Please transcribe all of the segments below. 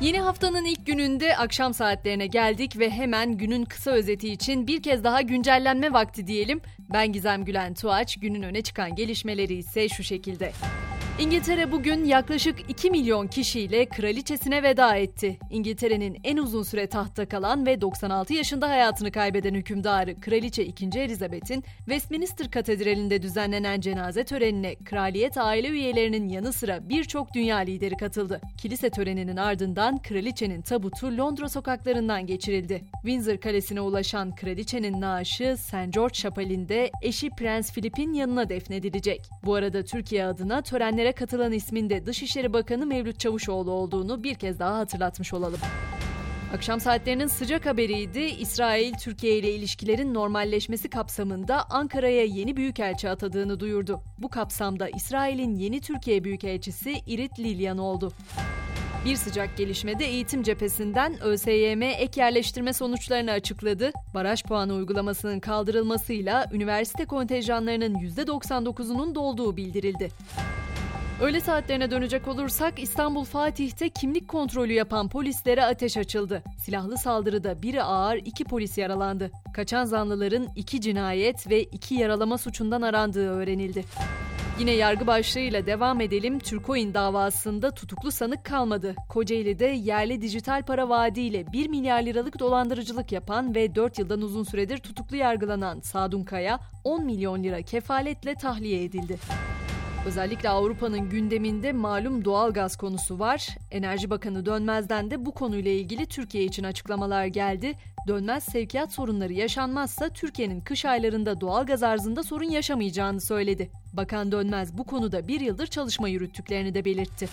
Yeni haftanın ilk gününde akşam saatlerine geldik ve hemen günün kısa özeti için bir kez daha güncellenme vakti diyelim. Ben Gizem Gülen Tuğaç, günün öne çıkan gelişmeleri ise şu şekilde. İngiltere bugün yaklaşık 2 milyon kişiyle kraliçesine veda etti. İngiltere'nin en uzun süre tahtta kalan ve 96 yaşında hayatını kaybeden hükümdarı Kraliçe 2. Elizabeth'in Westminster Katedrali'nde düzenlenen cenaze törenine kraliyet aile üyelerinin yanı sıra birçok dünya lideri katıldı. Kilise töreninin ardından kraliçenin tabutu Londra sokaklarından geçirildi. Windsor Kalesi'ne ulaşan kraliçenin naaşı St. George Şapeli'nde eşi Prens Philip'in yanına defnedilecek. Bu arada Türkiye adına törenlere Törenlere katılan isminde Dışişleri Bakanı Mevlüt Çavuşoğlu olduğunu bir kez daha hatırlatmış olalım. Akşam saatlerinin sıcak haberiydi. İsrail, Türkiye ile ilişkilerin normalleşmesi kapsamında Ankara'ya yeni büyükelçi atadığını duyurdu. Bu kapsamda İsrail'in yeni Türkiye büyükelçisi Irit Lilyan oldu. Bir sıcak gelişmede eğitim cephesinden ÖSYM ek yerleştirme sonuçlarını açıkladı. Baraj puanı uygulamasının kaldırılmasıyla üniversite kontenjanlarının %99'unun dolduğu bildirildi. Öğle saatlerine dönecek olursak İstanbul Fatih'te kimlik kontrolü yapan polislere ateş açıldı. Silahlı saldırıda biri ağır, iki polis yaralandı. Kaçan zanlıların iki cinayet ve iki yaralama suçundan arandığı öğrenildi. Yine yargı başlığıyla devam edelim. Türkoin davasında tutuklu sanık kalmadı. Kocaeli'de yerli dijital para vaadiyle 1 milyar liralık dolandırıcılık yapan ve 4 yıldan uzun süredir tutuklu yargılanan Sadun Kaya 10 milyon lira kefaletle tahliye edildi. Özellikle Avrupa'nın gündeminde malum doğal gaz konusu var. Enerji Bakanı Dönmez'den de bu konuyla ilgili Türkiye için açıklamalar geldi. Dönmez sevkiyat sorunları yaşanmazsa Türkiye'nin kış aylarında doğal gaz arzında sorun yaşamayacağını söyledi. Bakan Dönmez bu konuda bir yıldır çalışma yürüttüklerini de belirtti.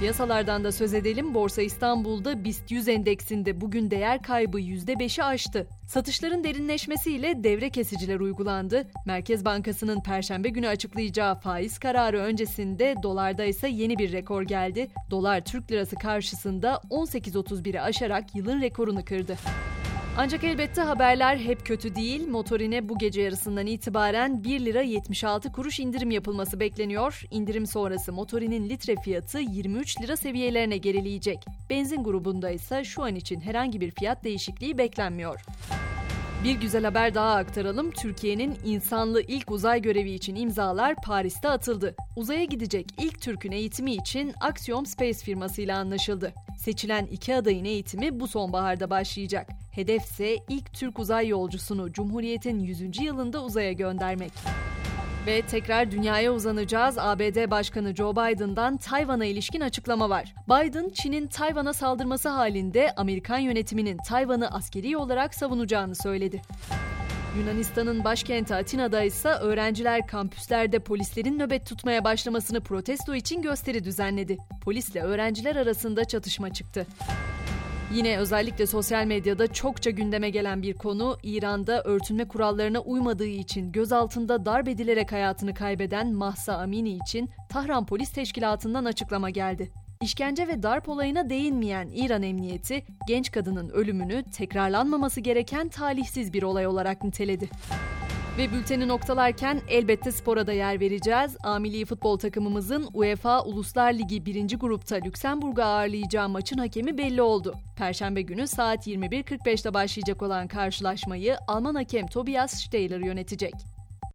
Piyasalardan da söz edelim. Borsa İstanbul'da BIST 100 endeksinde bugün değer kaybı %5'i aştı. Satışların derinleşmesiyle devre kesiciler uygulandı. Merkez Bankası'nın perşembe günü açıklayacağı faiz kararı öncesinde dolarda ise yeni bir rekor geldi. Dolar Türk lirası karşısında 18.31'i aşarak yılın rekorunu kırdı. Ancak elbette haberler hep kötü değil. Motorine bu gece yarısından itibaren 1 lira 76 kuruş indirim yapılması bekleniyor. İndirim sonrası motorinin litre fiyatı 23 lira seviyelerine gerileyecek. Benzin grubunda ise şu an için herhangi bir fiyat değişikliği beklenmiyor. Bir güzel haber daha aktaralım. Türkiye'nin insanlı ilk uzay görevi için imzalar Paris'te atıldı. Uzaya gidecek ilk Türk'ün eğitimi için Axiom Space firmasıyla anlaşıldı. Seçilen iki adayın eğitimi bu sonbaharda başlayacak. Hedef ise ilk Türk uzay yolcusunu Cumhuriyet'in 100. yılında uzaya göndermek. Ve tekrar dünyaya uzanacağız. ABD Başkanı Joe Biden'dan Tayvan'a ilişkin açıklama var. Biden, Çin'in Tayvan'a saldırması halinde Amerikan yönetiminin Tayvan'ı askeri olarak savunacağını söyledi. Yunanistan'ın başkenti Atina'da ise öğrenciler kampüslerde polislerin nöbet tutmaya başlamasını protesto için gösteri düzenledi. Polisle öğrenciler arasında çatışma çıktı. Yine özellikle sosyal medyada çokça gündeme gelen bir konu İran'da örtünme kurallarına uymadığı için gözaltında darp edilerek hayatını kaybeden Mahsa Amini için Tahran Polis Teşkilatı'ndan açıklama geldi. İşkence ve darp olayına değinmeyen İran Emniyeti, genç kadının ölümünü tekrarlanmaması gereken talihsiz bir olay olarak niteledi. Ve bülteni noktalarken elbette spora da yer vereceğiz. Amili futbol takımımızın UEFA Uluslar Ligi 1. grupta Lüksemburg'u ağırlayacağı maçın hakemi belli oldu. Perşembe günü saat 21.45'te başlayacak olan karşılaşmayı Alman hakem Tobias Steyler yönetecek.